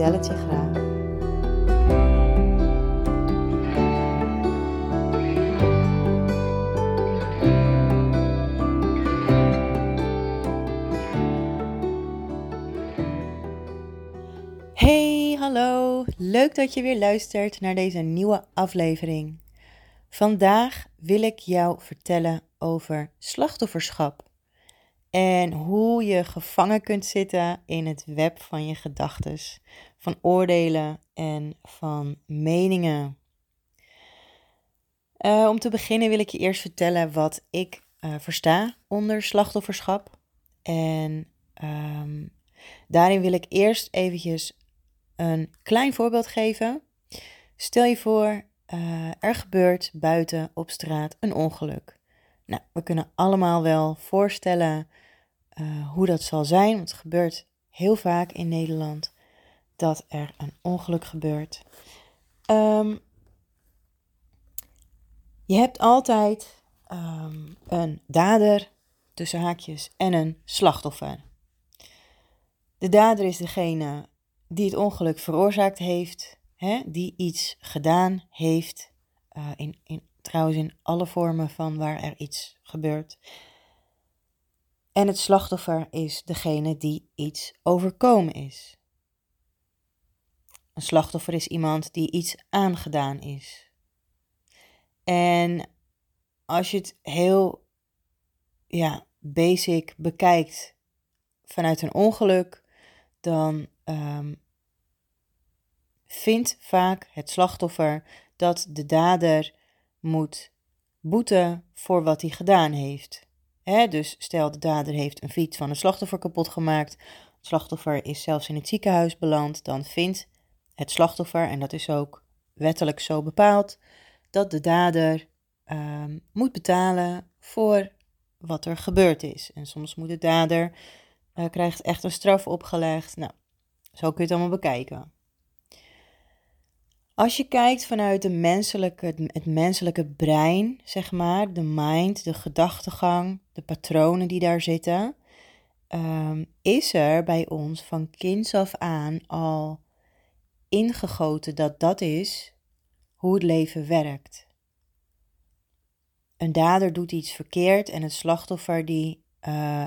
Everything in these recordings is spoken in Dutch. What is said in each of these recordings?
vertel het je graag. Hey, hallo. Leuk dat je weer luistert naar deze nieuwe aflevering. Vandaag wil ik jou vertellen over slachtofferschap en hoe je gevangen kunt zitten in het web van je gedachten, van oordelen en van meningen. Uh, om te beginnen wil ik je eerst vertellen wat ik uh, versta onder slachtofferschap. En um, daarin wil ik eerst eventjes een klein voorbeeld geven. Stel je voor, uh, er gebeurt buiten op straat een ongeluk. Nou, we kunnen allemaal wel voorstellen hoe dat zal zijn, want het gebeurt heel vaak in Nederland dat er een ongeluk gebeurt. Um, je hebt altijd um, een dader tussen haakjes en een slachtoffer. De dader is degene die het ongeluk veroorzaakt heeft, hè, die iets gedaan heeft, uh, in, in, trouwens in alle vormen van waar er iets gebeurt. En het slachtoffer is degene die iets overkomen is. Een slachtoffer is iemand die iets aangedaan is. En als je het heel ja, basic bekijkt vanuit een ongeluk, dan um, vindt vaak het slachtoffer dat de dader moet boeten voor wat hij gedaan heeft. dus stel de dader heeft een fiets van een slachtoffer kapot gemaakt, het slachtoffer is zelfs in het ziekenhuis beland, dan vindt het slachtoffer, en dat is ook wettelijk zo bepaald, dat de dader um, moet betalen voor wat er gebeurd is. En soms moet de dader, uh, krijgt echt een straf opgelegd. Nou, zo kun je het allemaal bekijken. Als je kijkt vanuit de menselijke, het menselijke brein, zeg maar, de mind, de gedachtegang, de patronen die daar zitten, um, is er bij ons van kinds af aan al ingegoten dat dat is hoe het leven werkt. Een dader doet iets verkeerd en het slachtoffer die uh,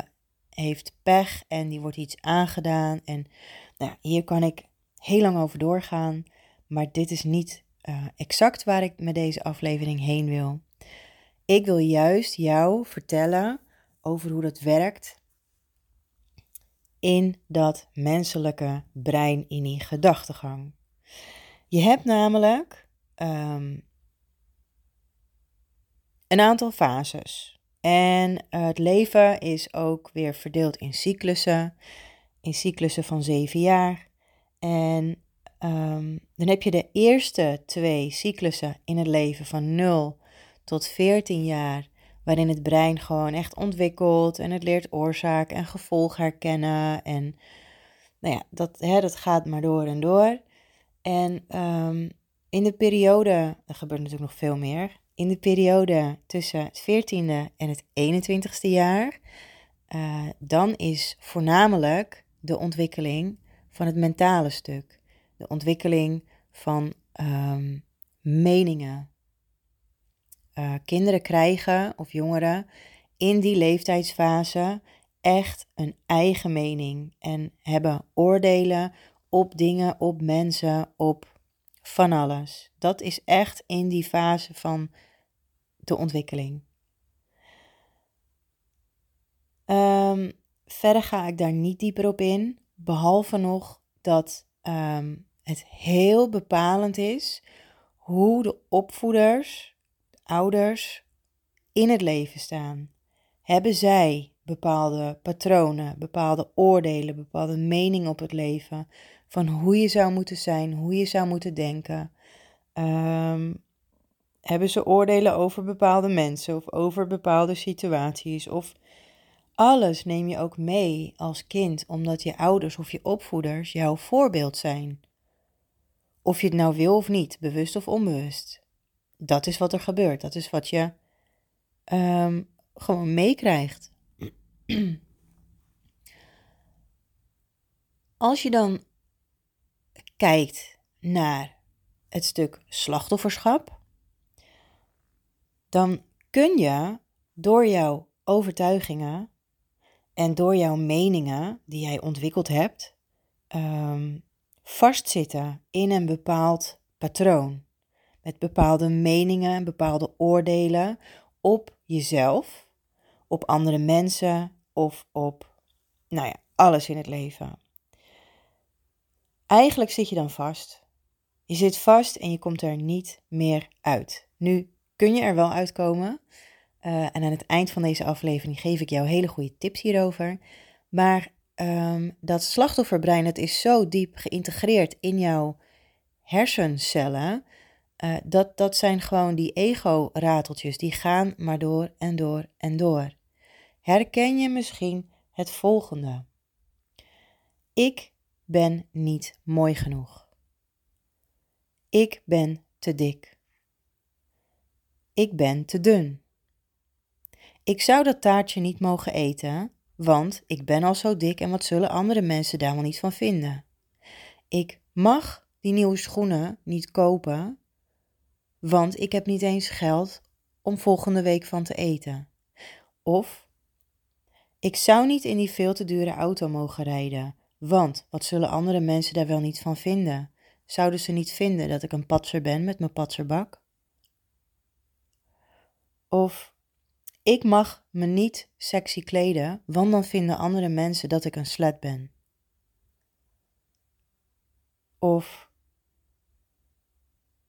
heeft pech en die wordt iets aangedaan. En nou, hier kan ik heel lang over doorgaan, maar dit is niet uh, exact waar ik met deze aflevering heen wil. Ik wil juist jou vertellen over hoe dat werkt in dat menselijke brein, in die gedachtegang. Je hebt namelijk um, een aantal fases. En uh, het leven is ook weer verdeeld in cyclussen, in cyclussen van zeven jaar. En um, dan heb je de eerste twee cyclussen in het leven van 0 tot 14 jaar, waarin het brein gewoon echt ontwikkelt en het leert oorzaak en gevolg herkennen. En nou ja, dat, hè, dat gaat maar door en door. En um, in de periode, er gebeurt natuurlijk nog veel meer, in de periode tussen het 14e en het 21ste jaar, uh, dan is voornamelijk de ontwikkeling van het mentale stuk. De ontwikkeling van um, meningen. Uh, kinderen krijgen, of jongeren, in die leeftijdsfase echt een eigen mening en hebben oordelen op dingen, op mensen, op van alles. Dat is echt in die fase van de ontwikkeling. Um, verder ga ik daar niet dieper op in, behalve nog dat um, het heel bepalend is hoe de opvoeders, de ouders, in het leven staan. Hebben zij bepaalde patronen, bepaalde oordelen, bepaalde meningen op het leven van hoe je zou moeten zijn, hoe je zou moeten denken. Ehm, hebben ze oordelen over bepaalde mensen of over bepaalde situaties? Of alles neem je ook mee als kind, omdat je ouders of je opvoeders jouw voorbeeld zijn. Of je het nou wil of niet, bewust of onbewust. Dat is wat er gebeurt. Dat is wat je um, gewoon meekrijgt. Als je dan kijkt naar het stuk slachtofferschap, dan kun je door jouw overtuigingen en door jouw meningen die jij ontwikkeld hebt, um, vastzitten in een bepaald patroon. Met bepaalde meningen, bepaalde oordelen op jezelf, op andere mensen of op, nou ja, alles in het leven. Eigenlijk zit je dan vast. Je zit vast en je komt er niet meer uit. Nu kun je er wel uitkomen. Uh, en aan het eind van deze aflevering geef ik jou hele goede tips hierover. Maar um, dat slachtofferbrein, het is zo diep geïntegreerd in jouw hersencellen. Uh, dat, dat zijn gewoon die ego-rateltjes, die gaan maar door en door en door. Herken je misschien het volgende? Ik ben niet mooi genoeg. Ik ben te dik. Ik ben te dun. Ik zou dat taartje niet mogen eten, want ik ben al zo dik en wat zullen andere mensen daar wel niet van vinden? Ik mag die nieuwe schoenen niet kopen, want ik heb niet eens geld om volgende week van te eten. Of ik zou niet in die veel te dure auto mogen rijden, want wat zullen andere mensen daar wel niet van vinden? Zouden ze niet vinden dat ik een patser ben met mijn patserbak? Of ik mag me niet sexy kleden, want dan vinden andere mensen dat ik een slet ben. Of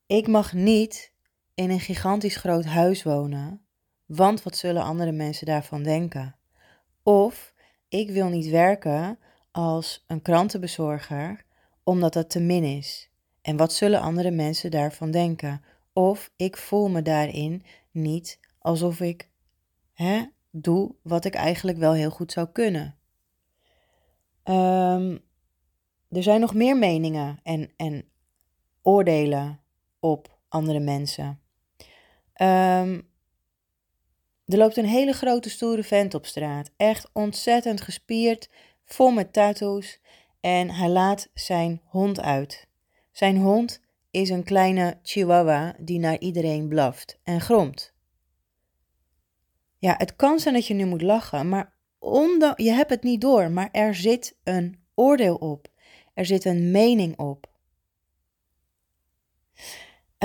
ik mag niet in een gigantisch groot huis wonen, want wat zullen andere mensen daarvan denken? Of ik wil niet werken als een krantenbezorger omdat dat te min is. En wat zullen andere mensen daarvan denken? Of ik voel me daarin niet alsof ik hè, doe wat ik eigenlijk wel heel goed zou kunnen. Um, er zijn nog meer meningen en, en oordelen op andere mensen. Um, er loopt een hele grote stoere vent op straat. Echt ontzettend gespierd, vol met tattoos. En hij laat zijn hond uit. Zijn hond is een kleine chihuahua die naar iedereen blaft en gromt. Ja, het kan zijn dat je nu moet lachen, maar je hebt het niet door, maar er zit een oordeel op. Er zit een mening op.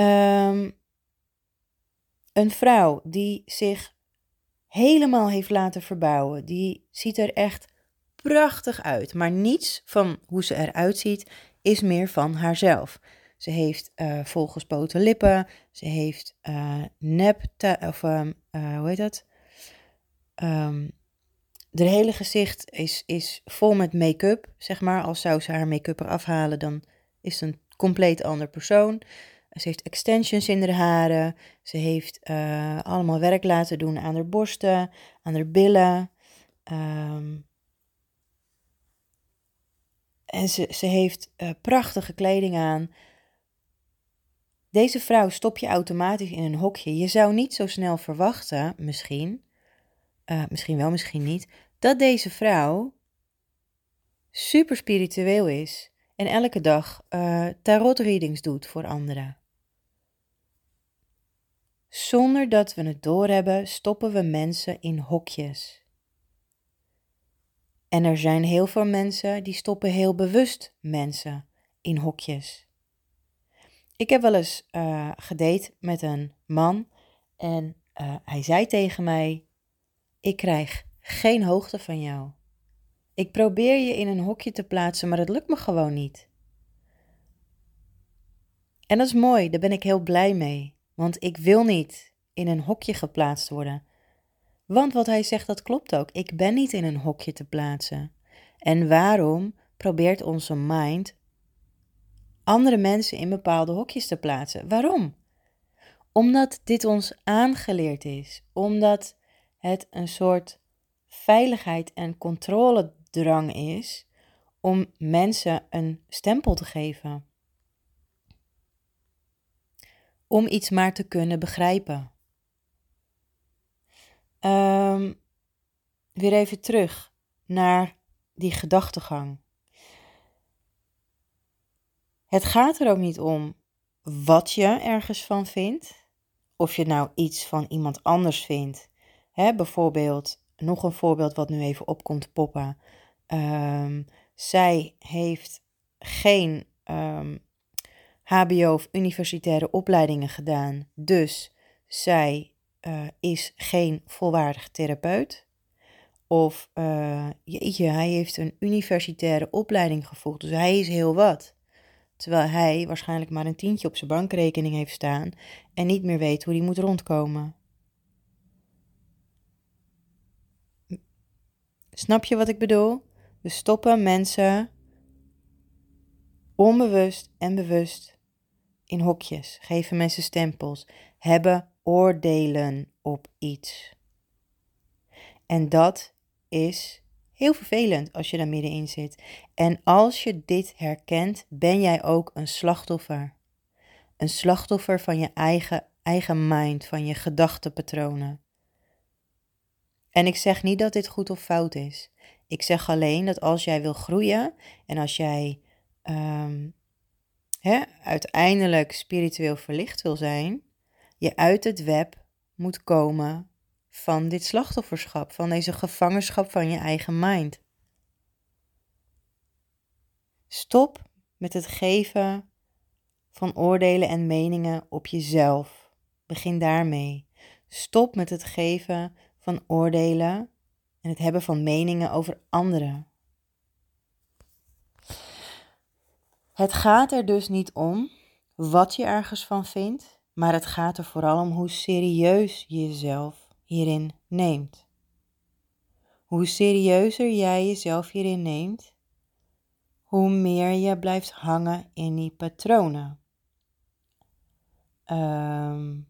Um, een vrouw die zich helemaal heeft laten verbouwen, die ziet er echt prachtig uit. Maar niets van hoe ze eruit ziet is meer van haarzelf. Ze heeft uh, volgespoten lippen, ze heeft uh, nep, of um, uh, hoe heet dat? Um, hele gezicht is, is vol met make-up, zeg maar. Als zou ze haar make-up eraf halen, dan is het een compleet ander persoon. Ze heeft extensions in haar haren. Ze heeft uh, allemaal werk laten doen aan haar borsten, aan haar billen. Um, en ze, ze heeft uh, prachtige kleding aan. Deze vrouw stop je automatisch in een hokje. Je zou niet zo snel verwachten, misschien, uh, misschien wel, misschien niet, dat deze vrouw super spiritueel is en elke dag tarot readings doet voor anderen. Zonder dat we het doorhebben, stoppen we mensen in hokjes. En er zijn heel veel mensen die stoppen heel bewust mensen in hokjes. Ik heb wel eens uh, gedate met een man en uh, hij zei tegen mij: Ik krijg geen hoogte van jou. Ik probeer je in een hokje te plaatsen, maar het lukt me gewoon niet. En dat is mooi, daar ben ik heel blij mee, want ik wil niet in een hokje geplaatst worden. Want wat hij zegt, dat klopt ook. Ik ben niet in een hokje te plaatsen. En waarom probeert onze mind andere mensen in bepaalde hokjes te plaatsen. Waarom? Omdat dit ons aangeleerd is, omdat het een soort veiligheid en controledrang is om mensen een stempel te geven. Om iets maar te kunnen begrijpen. Um, weer even terug naar die gedachtegang. Het gaat er ook niet om wat je ergens van vindt, of je nou iets van iemand anders vindt. Hè, bijvoorbeeld, nog een voorbeeld wat nu even opkomt poppen. Um, zij heeft geen HBO of universitaire opleidingen gedaan, dus zij uh, is geen volwaardig therapeut. Of uh, jeetje, hij heeft een universitaire opleiding gevolgd, dus hij is heel wat. Terwijl hij waarschijnlijk maar een tientje op zijn bankrekening heeft staan en niet meer weet hoe hij moet rondkomen. Snap je wat ik bedoel? We stoppen mensen onbewust en bewust in hokjes, geven mensen stempels, hebben oordelen op iets. En dat is heel vervelend als je daar middenin zit. En als je dit herkent, ben jij ook een slachtoffer. Een slachtoffer van je eigen, eigen mind, van je gedachtenpatronen. En ik zeg niet dat dit goed of fout is. Ik zeg alleen dat als jij wil groeien en als jij um, hè, uiteindelijk spiritueel verlicht wil zijn, je uit het web moet komen van dit slachtofferschap, van deze gevangenschap van je eigen mind. Stop met het geven van oordelen en meningen op jezelf. Begin daarmee. Stop met het geven van oordelen en het hebben van meningen over anderen. Het gaat er dus niet om wat je ergens van vindt, maar het gaat er vooral om hoe serieus je jezelf hierin neemt. Hoe serieuzer jij jezelf hierin neemt, hoe meer je blijft hangen in die patronen. Um,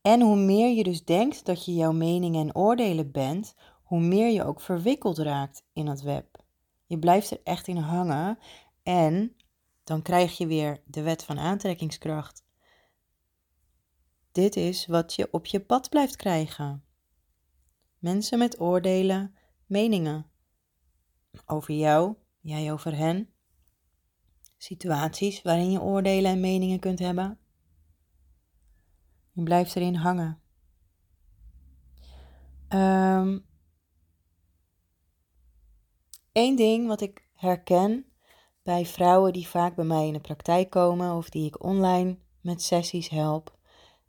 en hoe meer je dus denkt dat je jouw meningen en oordelen bent, hoe meer je ook verwikkeld raakt in het web. Je blijft er echt in hangen en dan krijg je weer de wet van aantrekkingskracht. Dit is wat je op je pad blijft krijgen. Mensen met oordelen, meningen over jou, jij over hen. Situaties waarin je oordelen en meningen kunt hebben. Je blijft erin hangen. Um, Eén ding wat ik herken bij vrouwen die vaak bij mij in de praktijk komen of die ik online met sessies help,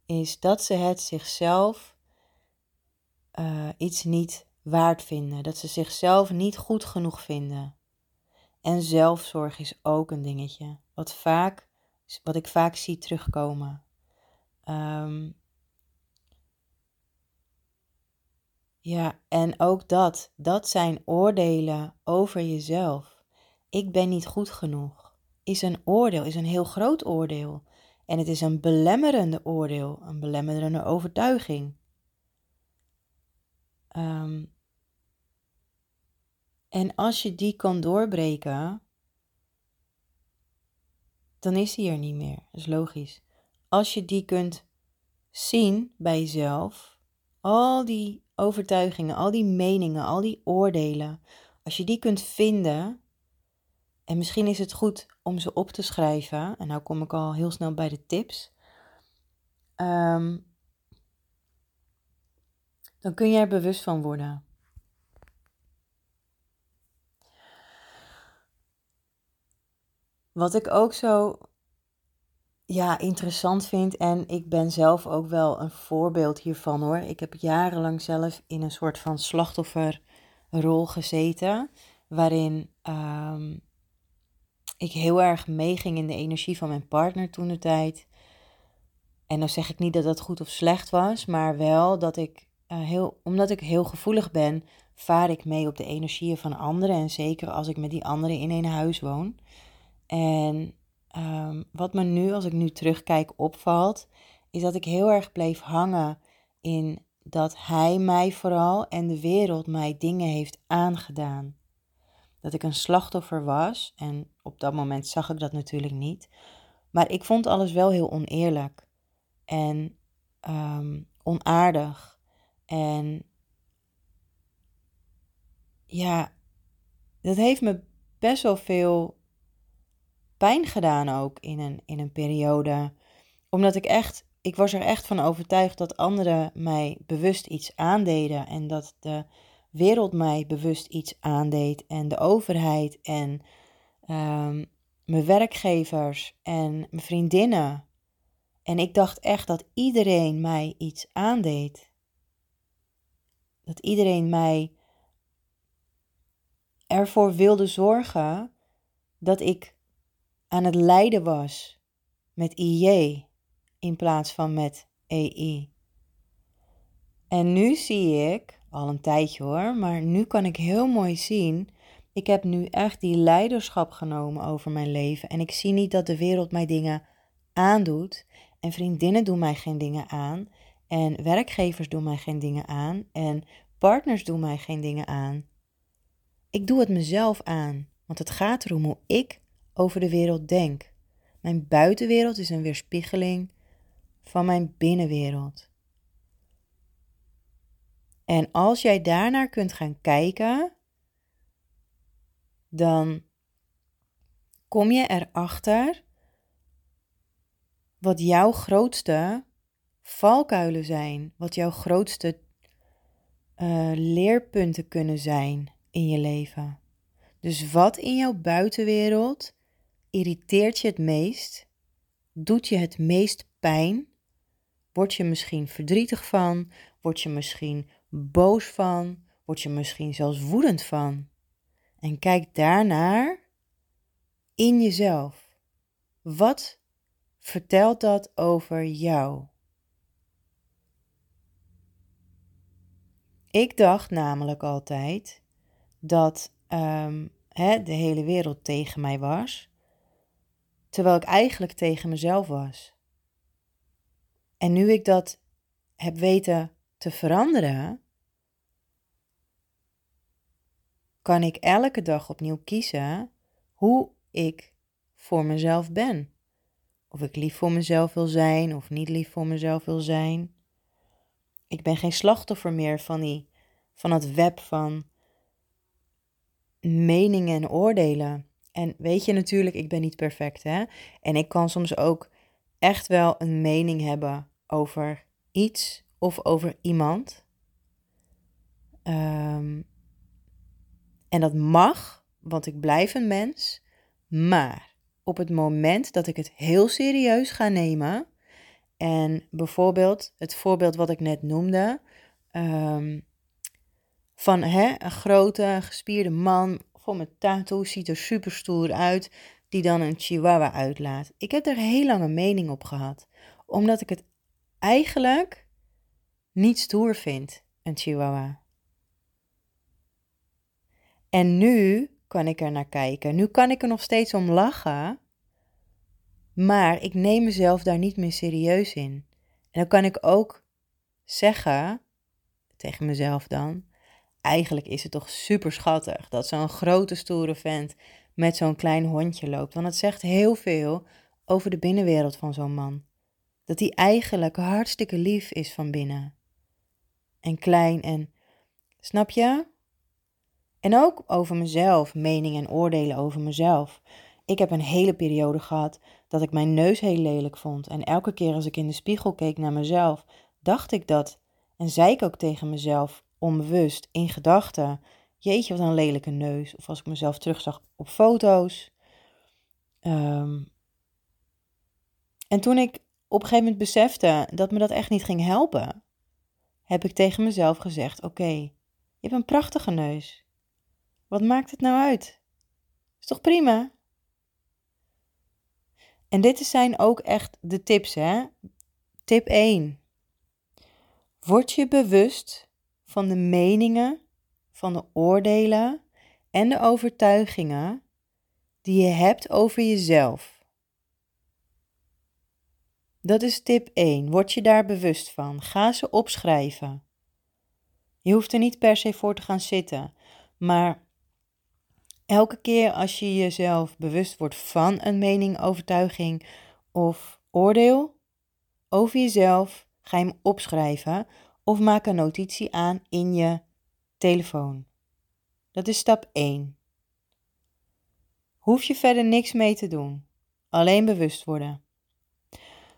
is dat ze het zichzelf uh, iets niet waard vinden. Dat ze zichzelf niet goed genoeg vinden. En zelfzorg is ook een dingetje. Wat, vaak, wat ik vaak zie terugkomen. Ehm, ja, en ook dat, dat zijn oordelen over jezelf. Ik ben niet goed genoeg. Is een oordeel, is een heel groot oordeel. En het is een belemmerende oordeel, een belemmerende overtuiging. Um, en als je die kan doorbreken, dan is die er niet meer. Dat is logisch als je die kunt zien bij jezelf, al die overtuigingen, al die meningen, al die oordelen, als je die kunt vinden, en misschien is het goed om ze op te schrijven, en nou kom ik al heel snel bij de tips, ehm, dan kun je er bewust van worden. Wat ik ook zo ja, interessant vind. En ik ben zelf ook wel een voorbeeld hiervan hoor. Ik heb jarenlang zelf in een soort van slachtofferrol gezeten. Waarin um, ik heel erg meeging in de energie van mijn partner toen de tijd. En dan zeg ik niet dat dat goed of slecht was, maar wel dat ik uh, heel, omdat ik heel gevoelig ben, vaar ik mee op de energieën van anderen. En zeker als ik met die anderen in een huis woon. En ehm, wat me nu, als ik nu terugkijk, opvalt, is dat ik heel erg bleef hangen in dat hij mij vooral en de wereld mij dingen heeft aangedaan. Dat ik een slachtoffer was en op dat moment zag ik dat natuurlijk niet. Maar ik vond alles wel heel oneerlijk en ehm, onaardig. En ja, dat heeft me best wel veel pijn gedaan ook in een, in een periode. Omdat ik echt, ik was er echt van overtuigd dat anderen mij bewust iets aandeden. En dat de wereld mij bewust iets aandeed. En de overheid en um, mijn werkgevers en mijn vriendinnen. En ik dacht echt dat iedereen mij iets aandeed. Dat iedereen mij ervoor wilde zorgen dat ik aan het lijden was met IJ in plaats van met EI. En nu zie ik, al een tijdje hoor, maar nu kan ik heel mooi zien ik heb nu echt die leiderschap genomen over mijn leven. En ik zie niet dat de wereld mij dingen aandoet. En vriendinnen doen mij geen dingen aan. En werkgevers doen mij geen dingen aan. En partners doen mij geen dingen aan. Ik doe het mezelf aan. Want het gaat erom hoe ik over de wereld denk. Mijn buitenwereld is een weerspiegeling van mijn binnenwereld. En als jij daarnaar kunt gaan kijken, dan kom je erachter wat jouw grootste valkuilen zijn, wat jouw grootste uh, leerpunten kunnen zijn in je leven. Dus wat in jouw buitenwereld irriteert je het meest, doet je het meest pijn, word je misschien verdrietig van, word je misschien boos van, word je misschien zelfs woedend van. En kijk daarnaar in jezelf. Wat vertelt dat over jou? Ik dacht namelijk altijd dat um, hè, de hele wereld tegen mij was, terwijl ik eigenlijk tegen mezelf was. En nu ik dat heb weten te veranderen, kan ik elke dag opnieuw kiezen hoe ik voor mezelf ben. Of ik lief voor mezelf wil zijn of niet lief voor mezelf wil zijn. Ik ben geen slachtoffer meer van, die, van het web van meningen en oordelen. En weet je natuurlijk, ik ben niet perfect, hè? En ik kan soms ook echt wel een mening hebben over iets of over iemand. Um, en dat mag, want ik blijf een mens. Maar op het moment dat ik het heel serieus ga nemen. En bijvoorbeeld het voorbeeld wat ik net noemde. Um, van hè, een grote gespierde man vol met tattoo ziet er super stoer uit. Die dan een chihuahua uitlaat. Ik heb er heel lange mening op gehad. Omdat ik het eigenlijk niet stoer vind, een chihuahua. En nu kan ik er naar kijken. Nu kan ik er nog steeds om lachen. Maar ik neem mezelf daar niet meer serieus in. En dan kan ik ook zeggen tegen mezelf dan. Eigenlijk is het toch super schattig dat zo'n grote stoere vent met zo'n klein hondje loopt. Want het zegt heel veel over de binnenwereld van zo'n man. Dat hij eigenlijk hartstikke lief is van binnen. En klein en. Snap je? En ook over mezelf, meningen en oordelen over mezelf. Ik heb een hele periode gehad dat ik mijn neus heel lelijk vond. En elke keer als ik in de spiegel keek naar mezelf, dacht ik dat. En zei ik ook tegen mezelf, onbewust, in gedachten: Jeetje, wat een lelijke neus. Of als ik mezelf terugzag op foto's. Ehm, en toen ik op een gegeven moment besefte dat me dat echt niet ging helpen, heb ik tegen mezelf gezegd: Oké, je hebt een prachtige neus. Wat maakt het nou uit? Is toch prima? En dit zijn ook echt de tips, hè? Tip 1. Word je bewust van de meningen, van de oordelen en de overtuigingen die je hebt over jezelf. Dat is tip 1. Word je daar bewust van. Ga ze opschrijven. Je hoeft er niet per se voor te gaan zitten, maar elke keer als je jezelf bewust wordt van een mening, overtuiging of oordeel over jezelf, ga je hem opschrijven of maak een notitie aan in je telefoon. Dat is stap 1. Hoef je verder niks mee te doen. Alleen bewust worden.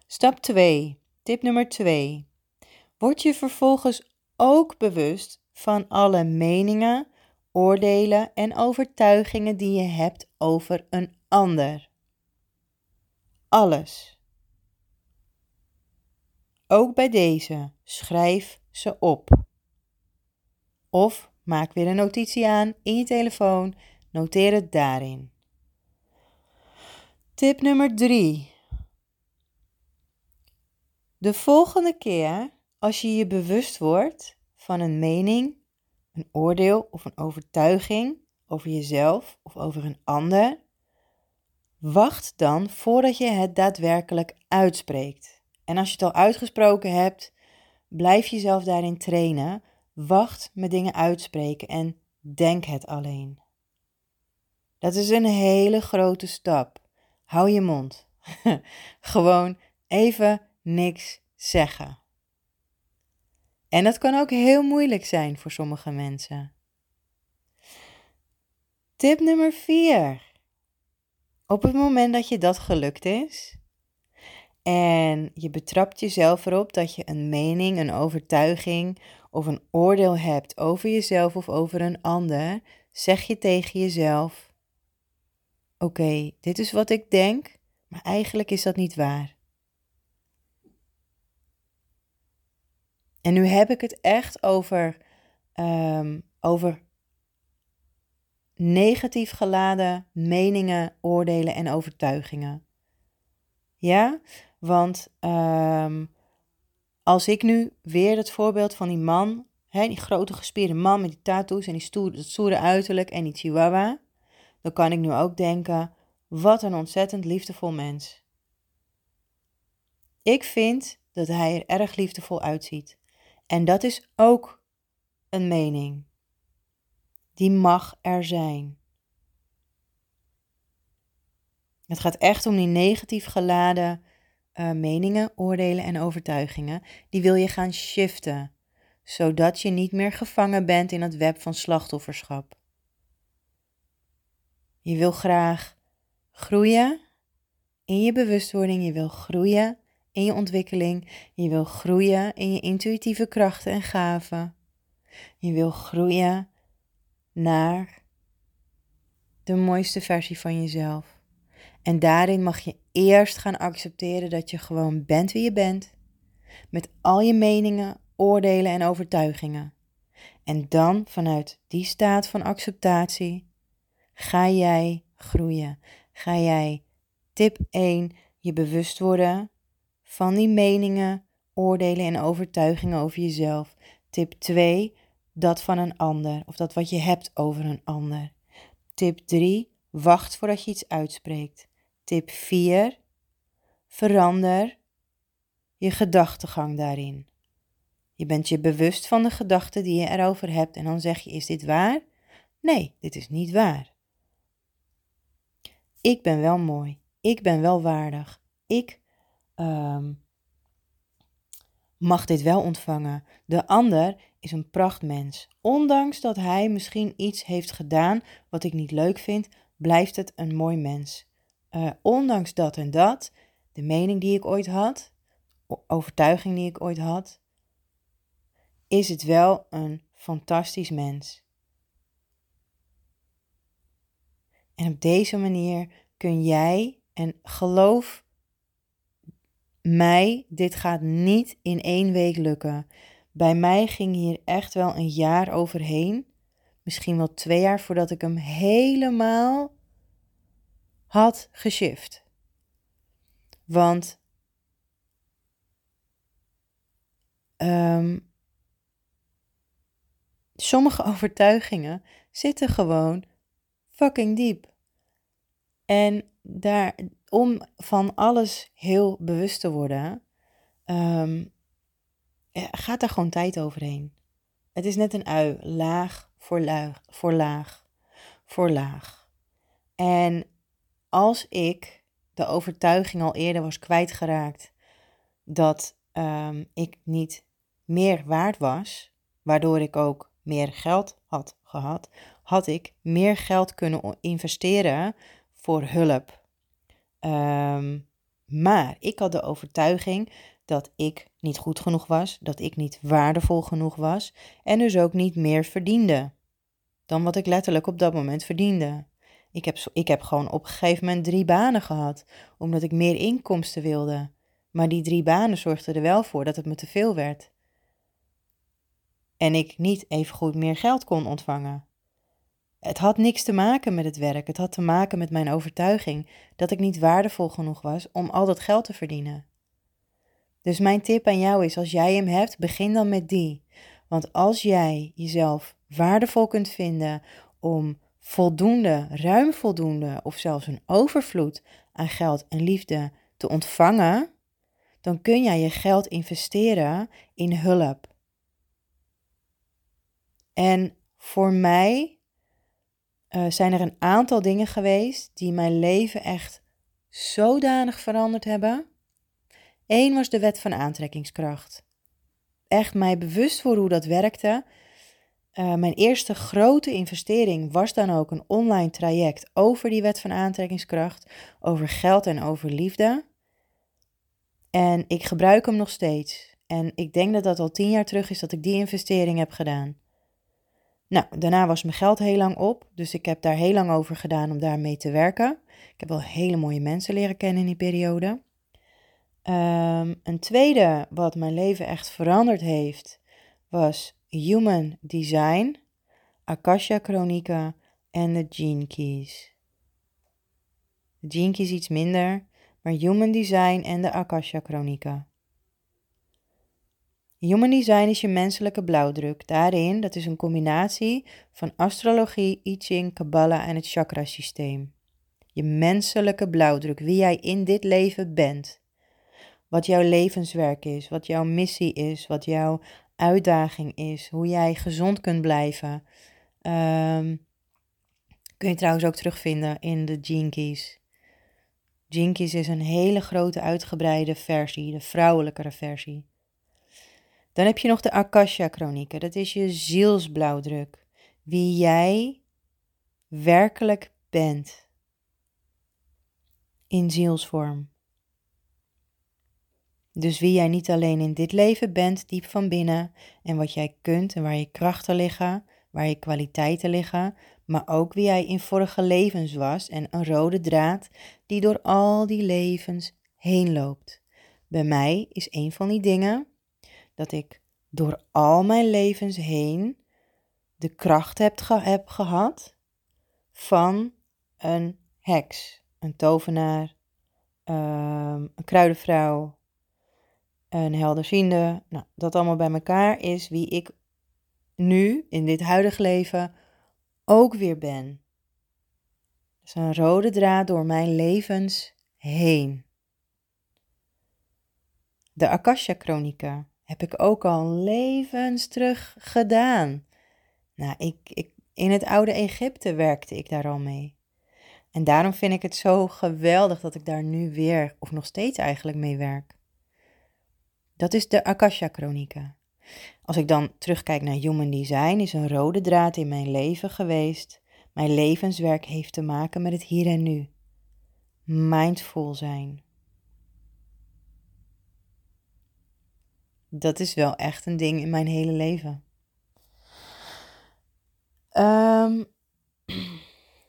Stap 2. Tip nummer 2. Word je vervolgens ook bewust van alle meningen, oordelen en overtuigingen die je hebt over een ander. Alles. Ook bij deze, schrijf ze op. Of maak weer een notitie aan in je telefoon, noteer het daarin. Tip nummer 3. De volgende keer als je je bewust wordt van een mening, een oordeel of een overtuiging over jezelf of over een ander, wacht dan voordat je het daadwerkelijk uitspreekt. En als je het al uitgesproken hebt, blijf jezelf daarin trainen. Wacht met dingen uitspreken en denk het alleen. Dat is een hele grote stap. Hou je mond. Gewoon even niks zeggen. En dat kan ook heel moeilijk zijn voor sommige mensen. Tip nummer 4. Op het moment dat je dat gelukt is en je betrapt jezelf erop dat je een mening, een overtuiging of een oordeel hebt over jezelf of over een ander, zeg je tegen jezelf: Oké, dit is wat ik denk, maar eigenlijk is dat niet waar. En nu heb ik het echt over, um, over negatief geladen meningen, oordelen en overtuigingen. Ja, want um, als ik nu weer het voorbeeld van die man, hè, die grote gespierde man met die tattoos en die stoere, dat stoere uiterlijk en die chihuahua, dan kan ik nu ook denken, wat een ontzettend liefdevol mens. Ik vind dat hij er erg liefdevol uitziet. En dat is ook een mening. Die mag er zijn. Het gaat echt om die negatief geladen uh, meningen, oordelen en overtuigingen. Die wil je gaan shiften, zodat je niet meer gevangen bent in het web van slachtofferschap. Je wil graag groeien in je bewustwording, je wil groeien in je ontwikkeling. Je wil groeien in je intuïtieve krachten en gaven. Je wil groeien naar de mooiste versie van jezelf. En daarin mag je eerst gaan accepteren dat je gewoon bent wie je bent, met al je meningen, oordelen en overtuigingen. En dan vanuit die staat van acceptatie ga jij groeien. Ga jij tip 1 je bewust worden van die meningen, oordelen en overtuigingen over jezelf. Tip 2, dat van een ander of dat wat je hebt over een ander. Tip 3, wacht voordat je iets uitspreekt. Tip 4, verander je gedachtegang daarin. Je bent je bewust van de gedachten die je erover hebt en dan zeg je: Is dit waar? Nee, dit is niet waar. Ik ben wel mooi. Ik ben wel waardig. Ik Ehm, mag dit wel ontvangen. De ander is een prachtmens. Ondanks dat hij misschien iets heeft gedaan wat ik niet leuk vind, blijft het een mooi mens. Uh, ondanks dat en dat, de mening die ik ooit had, overtuiging die ik ooit had, is het wel een fantastisch mens. En op deze manier kun jij, en geloof mij, dit gaat niet in één week lukken. Bij mij ging hier echt wel een jaar overheen. Misschien wel twee jaar voordat ik hem helemaal had geshift. Want um, sommige overtuigingen zitten gewoon fucking diep. En daar, om van alles heel bewust te worden, um, gaat daar gewoon tijd overheen. Het is net een ui, laag voor laag, voor laag, voor laag. En als ik de overtuiging al eerder was kwijtgeraakt dat um, ik niet meer waard was, waardoor ik ook meer geld had gehad, had ik meer geld kunnen investeren voor hulp. Um, maar ik had de overtuiging dat ik niet goed genoeg was, dat ik niet waardevol genoeg was en dus ook niet meer verdiende dan wat ik letterlijk op dat moment verdiende. Ik heb, ik heb gewoon op een gegeven moment drie banen gehad, omdat ik meer inkomsten wilde. Maar die drie banen zorgden er wel voor dat het me te veel werd. En ik niet even goed meer geld kon ontvangen. Het had niks te maken met het werk, het had te maken met mijn overtuiging dat ik niet waardevol genoeg was om al dat geld te verdienen. Dus mijn tip aan jou is: als jij hem hebt, begin dan met die. Want als jij jezelf waardevol kunt vinden om voldoende, ruim voldoende of zelfs een overvloed aan geld en liefde te ontvangen, dan kun jij je geld investeren in hulp. En voor mij uh, zijn er een aantal dingen geweest die mijn leven echt zodanig veranderd hebben. Eén was de wet van aantrekkingskracht. Echt mij bewust voor hoe dat werkte uh, mijn eerste grote investering was dan ook een online traject over die wet van aantrekkingskracht, over geld en over liefde. En ik gebruik hem nog steeds. En ik denk dat dat al tien jaar terug is dat ik die investering heb gedaan. Nou, daarna was mijn geld heel lang op, dus ik heb daar heel lang over gedaan om daarmee te werken. Ik heb wel hele mooie mensen leren kennen in die periode. Um, een tweede wat mijn leven echt veranderd heeft, was Human Design, Akasha Chronica en de Gene Keys. De Gene Keys iets minder, maar Human Design en de Akasha Chronica. Human Design is je menselijke blauwdruk. Daarin, dat is een combinatie van astrologie, I Ching, Kabbalah en het chakrasysteem. Je menselijke blauwdruk, wie jij in dit leven bent. Wat jouw levenswerk is, wat jouw missie is, wat jouw uitdaging is, hoe jij gezond kunt blijven. Um, kun je trouwens ook terugvinden in de Jinkies. Jinkies is een hele grote uitgebreide versie, de vrouwelijkere versie. Dan heb je nog de Akasha-chronieken. Dat is je zielsblauwdruk. Wie jij werkelijk bent. In zielsvorm. Dus wie jij niet alleen in dit leven bent, diep van binnen, en wat jij kunt en waar je krachten liggen, waar je kwaliteiten liggen, maar ook wie jij in vorige levens was en een rode draad die door al die levens heen loopt. Bij mij is een van die dingen dat ik door al mijn levens heen de kracht heb, gehad van een heks, een tovenaar, um, een kruidenvrouw, een helderziende. Nou, dat allemaal bij elkaar is wie ik nu in dit huidige leven ook weer ben. is een rode draad door mijn levens heen. De Akasha-chronica heb ik ook al levens terug gedaan. Nou, ik, ik, in het oude Egypte werkte ik daar al mee. En daarom vind ik het zo geweldig dat ik daar nu weer, of nog steeds eigenlijk mee werk. Dat is de Akasha-chronieken. Als ik dan terugkijk naar Human Design, is een rode draad in mijn leven geweest. Mijn levenswerk heeft te maken met het hier en nu. Mindful zijn. Dat is wel echt een ding in mijn hele leven. Um,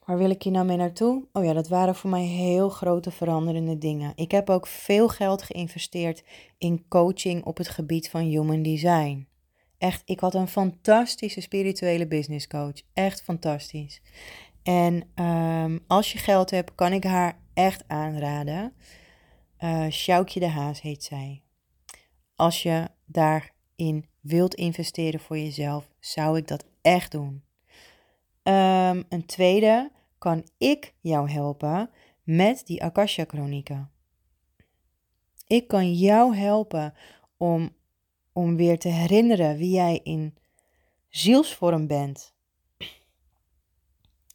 Waar wil ik hier nou mee naartoe? Oh ja, dat waren voor mij heel grote veranderende dingen. Ik heb ook veel geld geïnvesteerd in coaching op het gebied van human design. Echt, ik had een fantastische spirituele business coach. Echt fantastisch. En um, als je geld hebt, kan ik haar echt aanraden. Uh, Sjoukje de Haas heet zij. Als je daarin wilt investeren voor jezelf, zou ik dat echt doen. Um, een tweede, kan ik jou helpen met die Akasha-chronieken. Ik kan jou helpen om, om weer te herinneren wie jij in zielsvorm bent.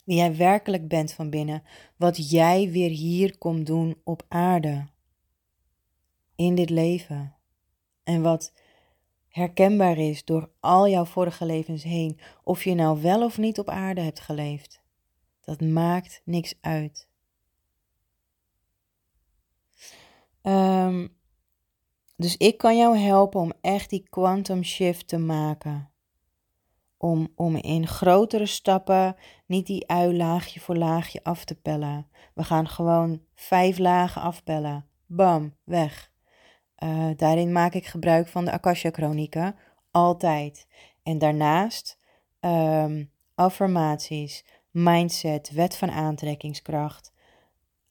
Wie jij werkelijk bent van binnen. Wat jij weer hier komt doen op aarde. In dit leven. En wat herkenbaar is door al jouw vorige levens heen. Of je nou wel of niet op aarde hebt geleefd. Dat maakt niks uit. Um, dus ik kan jou helpen om echt die quantum shift te maken. Om, om in grotere stappen niet die ui laagje voor laagje af te pellen. We gaan gewoon vijf lagen afpellen. Bam, weg. Uh, daarin maak ik gebruik van de Akasha-chronieken. Altijd. En daarnaast um, affirmaties, mindset, wet van aantrekkingskracht,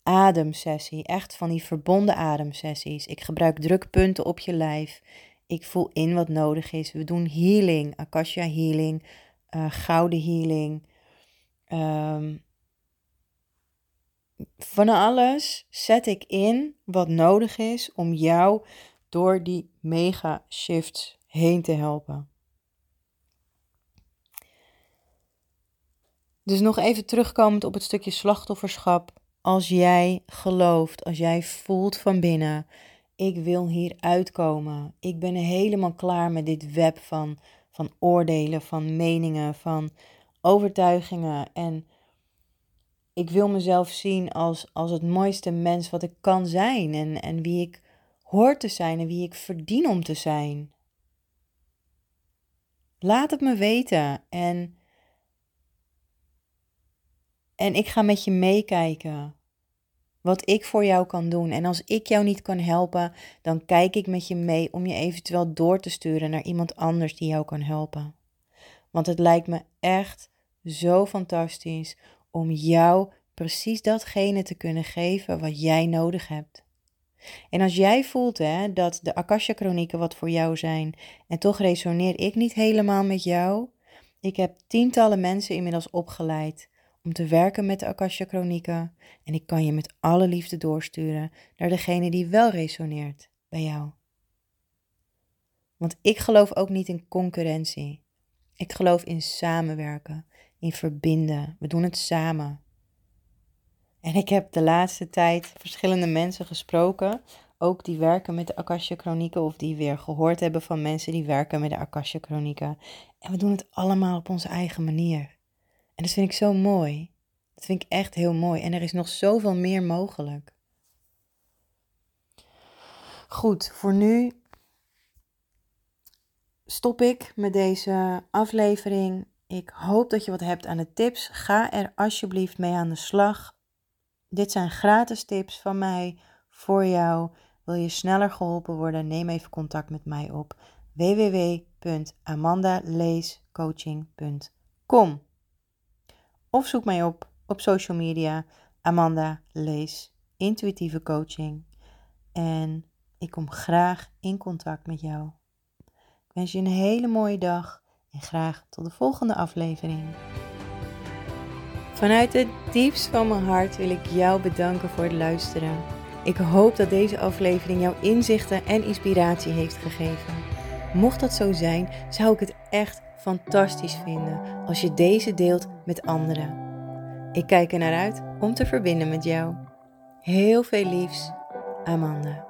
ademsessie. Echt van die verbonden ademsessies. Ik gebruik drukpunten op je lijf. Ik voel in wat nodig is. We doen healing, Akasha healing, uh, gouden healing. Um, van alles zet ik in wat nodig is om jou door die mega shifts heen te helpen. Dus nog even terugkomend op het stukje slachtofferschap als jij gelooft, als jij voelt van binnen, ik wil hier uitkomen. Ik ben helemaal klaar met dit web van, van oordelen, van meningen, van overtuigingen. En ik wil mezelf zien als, als het mooiste mens wat ik kan zijn. En, en wie ik hoor te zijn en wie ik verdien om te zijn. Laat het me weten. En en ik ga met je meekijken. Wat ik voor jou kan doen. En als ik jou niet kan helpen, dan kijk ik met je mee om je eventueel door te sturen naar iemand anders die jou kan helpen. Want het lijkt me echt zo fantastisch om jou precies datgene te kunnen geven wat jij nodig hebt. En als jij voelt hè, dat de Akasha-chronieken wat voor jou zijn en toch resoneer ik niet helemaal met jou, ik heb tientallen mensen inmiddels opgeleid om te werken met de Akasha en ik kan je met alle liefde doorsturen naar degene die wel resoneert bij jou. Want ik geloof ook niet in concurrentie. Ik geloof in samenwerken, in verbinden. We doen het samen. En ik heb de laatste tijd verschillende mensen gesproken, ook die werken met de Akasha of die weer gehoord hebben van mensen die werken met de Akasha. En we doen het allemaal op onze eigen manier. En dat vind ik zo mooi. Dat vind ik echt heel mooi. En er is nog zoveel meer mogelijk. Goed, voor nu stop ik met deze aflevering. Ik hoop dat je wat hebt aan de tips. Ga er alsjeblieft mee aan de slag. Dit zijn gratis tips van mij voor jou. Wil je sneller geholpen worden? Neem even contact met mij op www.amandaleescoaching.com. Of zoek mij op op social media Amanda Lees Intuïtieve Coaching. En ik kom graag in contact met jou. Ik wens je een hele mooie dag en graag tot de volgende aflevering. Vanuit het diepst van mijn hart wil ik jou bedanken voor het luisteren. Ik hoop dat deze aflevering jouw inzichten en inspiratie heeft gegeven. Mocht dat zo zijn, zou ik het echt fantastisch vinden als je deze deelt met anderen. Ik kijk er naar uit om te verbinden met jou. Heel veel liefs, Amanda.